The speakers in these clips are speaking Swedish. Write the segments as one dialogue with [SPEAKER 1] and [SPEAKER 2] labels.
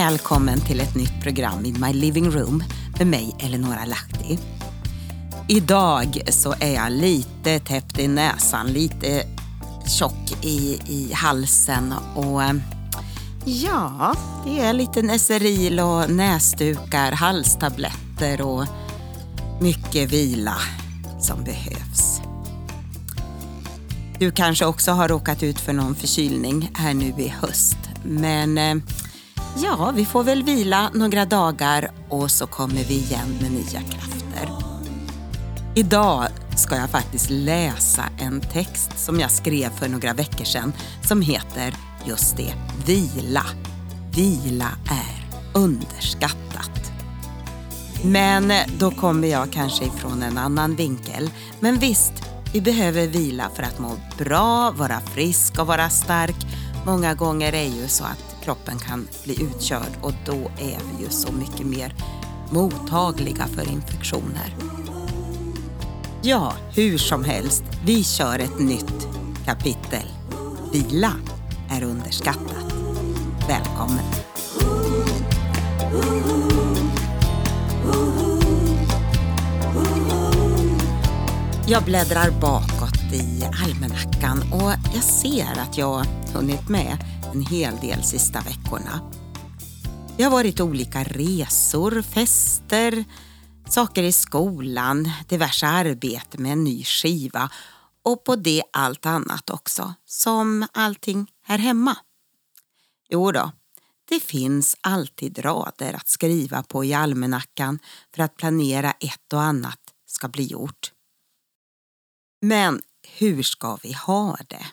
[SPEAKER 1] Välkommen till ett nytt program i My Living Room med mig Eleonora Lahti. Idag så är jag lite täppt i näsan, lite tjock i, i halsen och eh, ja, det är lite Neseril och näsdukar, halstabletter och mycket vila som behövs. Du kanske också har råkat ut för någon förkylning här nu i höst. Men eh, ja, vi får väl vila några dagar och så kommer vi igen med nya krafter. Idag ska jag faktiskt läsa en text som jag skrev för några veckor sedan som heter just det, vila. Vila är underskattat. Men då kommer jag kanske ifrån en annan vinkel. Men visst, vi behöver vila för att må bra, vara frisk och vara stark. Många gånger är ju så att kroppen kan bli utkörd och då är vi ju så mycket mer mottagliga för infektioner. Ja, hur som helst, vi kör ett nytt kapitel. Vila är underskattat. Välkommen! Jag bläddrar bakåt i almanackan och jag ser att jag hunnit med en hel del sista veckorna. Det har varit olika resor, fester, saker i skolan, diverse arbete med en ny skiva och på det allt annat också, som allting här hemma. Jo då, det finns alltid rader att skriva på i almanackan för att planera ett och annat ska bli gjort. Men hur ska vi ha det?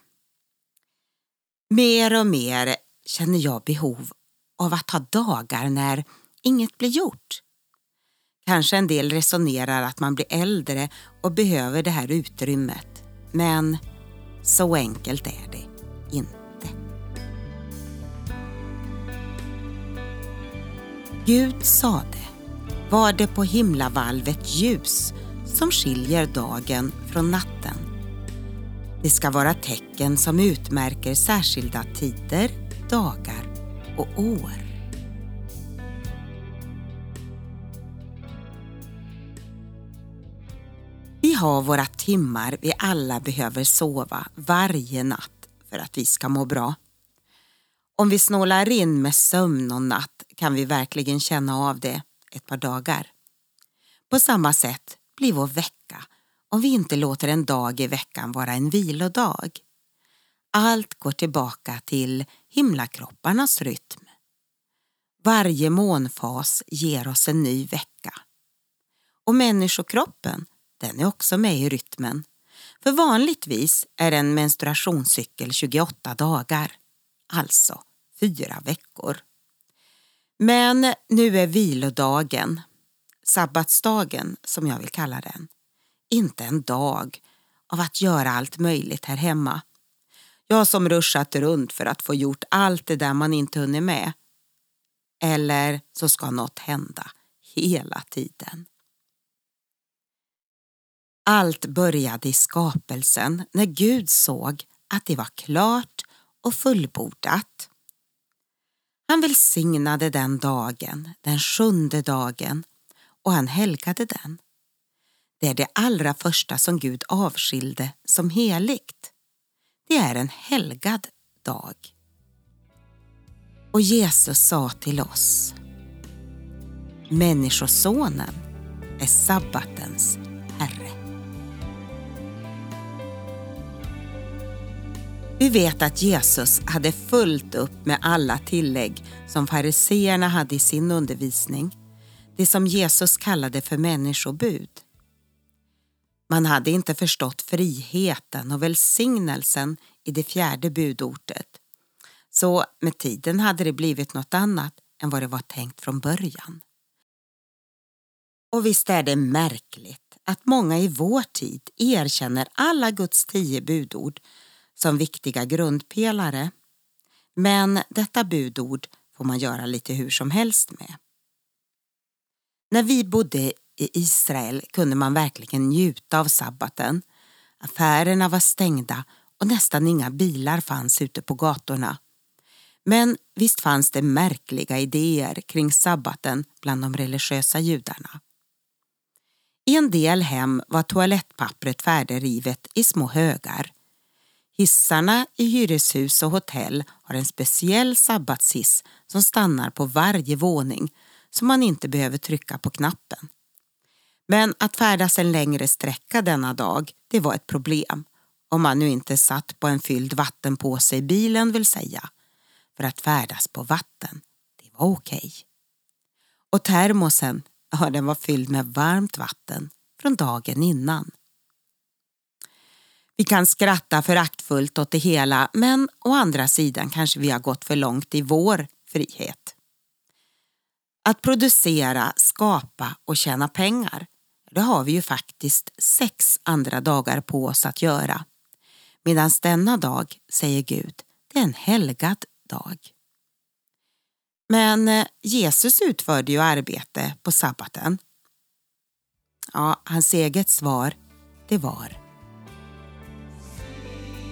[SPEAKER 1] Mer och mer känner jag behov av att ha dagar när inget blir gjort. Kanske en del resonerar att man blir äldre och behöver det här utrymmet. Men så enkelt är det inte. Gud sade, var det på himlavalvet ljus som skiljer dagen från natten. Det ska vara tecken som utmärker särskilda tider, dagar och år. Vi har våra timmar vi alla behöver sova varje natt för att vi ska må bra. Om vi snålar in med sömn och natt kan vi verkligen känna av det ett par dagar. På samma sätt blir vår vecka om vi inte låter en dag i veckan vara en vilodag. Allt går tillbaka till himlakropparnas rytm. Varje månfas ger oss en ny vecka. Och människokroppen, den är också med i rytmen. För vanligtvis är en menstruationscykel 28 dagar, alltså fyra veckor. Men nu är vilodagen, sabbatsdagen som jag vill kalla den, inte en dag av att göra allt möjligt här hemma. Jag som ruschat runt för att få gjort allt det där man inte hunnit med. Eller så ska något hända hela tiden. Allt började i skapelsen när Gud såg att det var klart och fullbordat. Han välsignade den dagen, den sjunde dagen, och han helgade den. Det är det allra första som Gud avskilde som heligt. Det är en helgad dag. Och Jesus sa till oss Människosonen är sabbatens Herre. Vi vet att Jesus hade fullt upp med alla tillägg som fariseerna hade i sin undervisning. Det som Jesus kallade för människobud. Man hade inte förstått friheten och välsignelsen i det fjärde budordet. Så med tiden hade det blivit något annat än vad det var tänkt från början. Och visst är det märkligt att många i vår tid erkänner alla Guds tio budord som viktiga grundpelare. Men detta budord får man göra lite hur som helst med. När vi bodde i Israel kunde man verkligen njuta av sabbaten. Affärerna var stängda och nästan inga bilar fanns ute på gatorna. Men visst fanns det märkliga idéer kring sabbaten bland de religiösa judarna. I en del hem var toalettpappret färdigrivet i små högar. Hissarna i hyreshus och hotell har en speciell sabbatshiss som stannar på varje våning så man inte behöver trycka på knappen. Men att färdas en längre sträcka denna dag, det var ett problem. Om man nu inte satt på en fylld vattenpåse i bilen vill säga. För att färdas på vatten, det var okej. Okay. Och termosen, ja den var fylld med varmt vatten från dagen innan. Vi kan skratta föraktfullt åt det hela men å andra sidan kanske vi har gått för långt i vår frihet. Att producera, skapa och tjäna pengar, det har vi ju faktiskt sex andra dagar på oss att göra. Medan denna dag, säger Gud, det är en helgad dag. Men eh, Jesus utförde ju arbete på sabbaten. Ja, hans eget svar, det var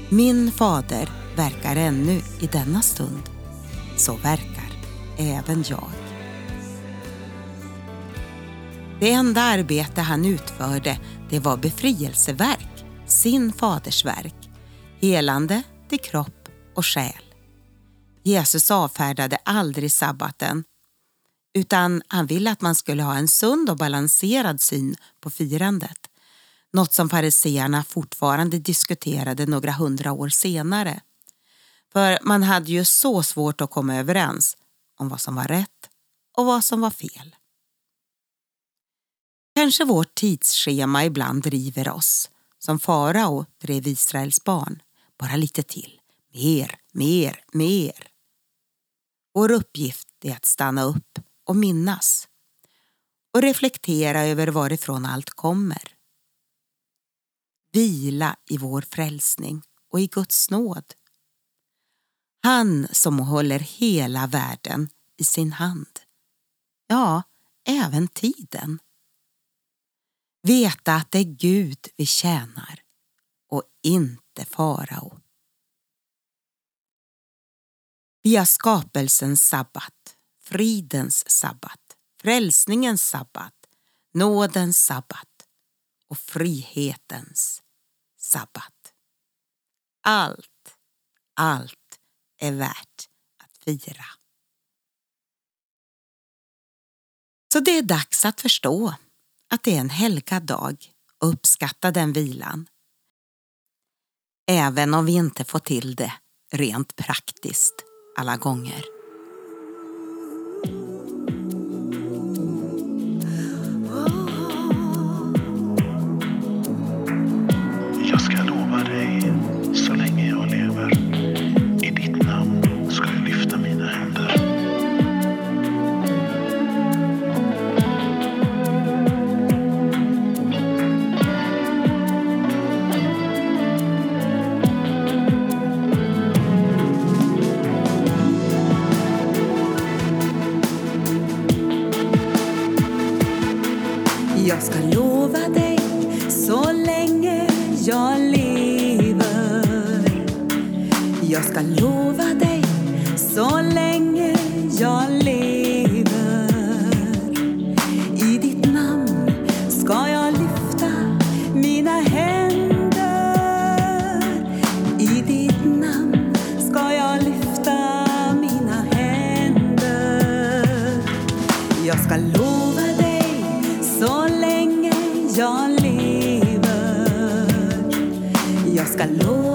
[SPEAKER 1] Min fader verkar ännu i denna stund. Så verkar även jag. Det enda arbete han utförde det var befrielseverk, sin faders verk, helande till kropp och själ. Jesus avfärdade aldrig sabbaten utan han ville att man skulle ha en sund och balanserad syn på firandet. Något som fariseerna fortfarande diskuterade några hundra år senare. För man hade ju så svårt att komma överens om vad som var rätt och vad som var fel. Kanske vårt tidsschema ibland driver oss, som farao drev Israels barn. Bara lite till. Mer, mer, mer. Vår uppgift är att stanna upp och minnas och reflektera över varifrån allt kommer. Vila i vår frälsning och i Guds nåd. Han som håller hela världen i sin hand. Ja, även tiden. Veta att det är Gud vi tjänar och inte farao. Vi har skapelsens sabbat, fridens sabbat, frälsningens sabbat, nådens sabbat och frihetens sabbat. Allt, allt är värt att fira. Så det är dags att förstå att det är en helgad dag och uppskatta den vilan. Även om vi inte får till det rent praktiskt alla gånger. Jag ska lova dig så länge jag lever. I ditt namn ska jag lyfta mina händer. I ditt namn ska jag lyfta mina händer. Jag ska lova dig så länge jag lever. Jag ska lova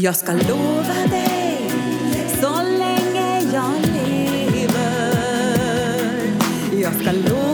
[SPEAKER 1] Jag ska lova dig så länge jag lever. Jag ska lova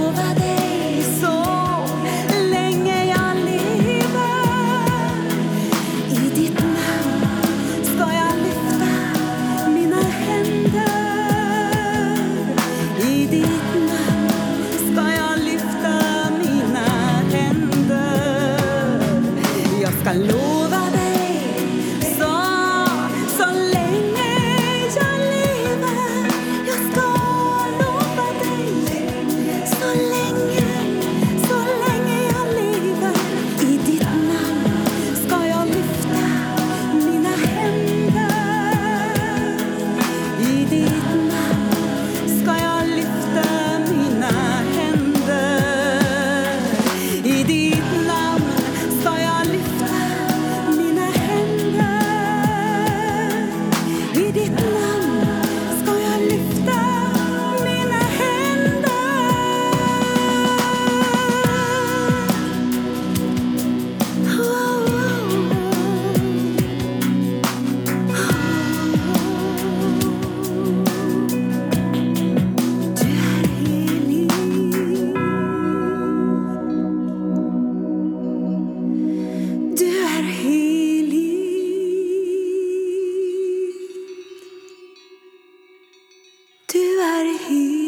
[SPEAKER 1] är helig.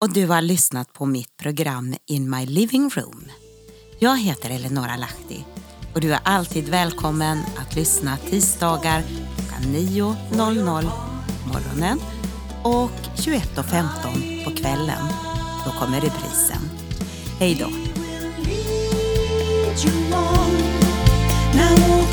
[SPEAKER 2] Och du har lyssnat på mitt program In My Living Room. Jag heter Eleonora Lahti och du är alltid välkommen att lyssna tisdagar klockan 9.00 morgonen och 21.15 på kvällen. Då kommer reprisen. Hej då!
[SPEAKER 1] what you want. Now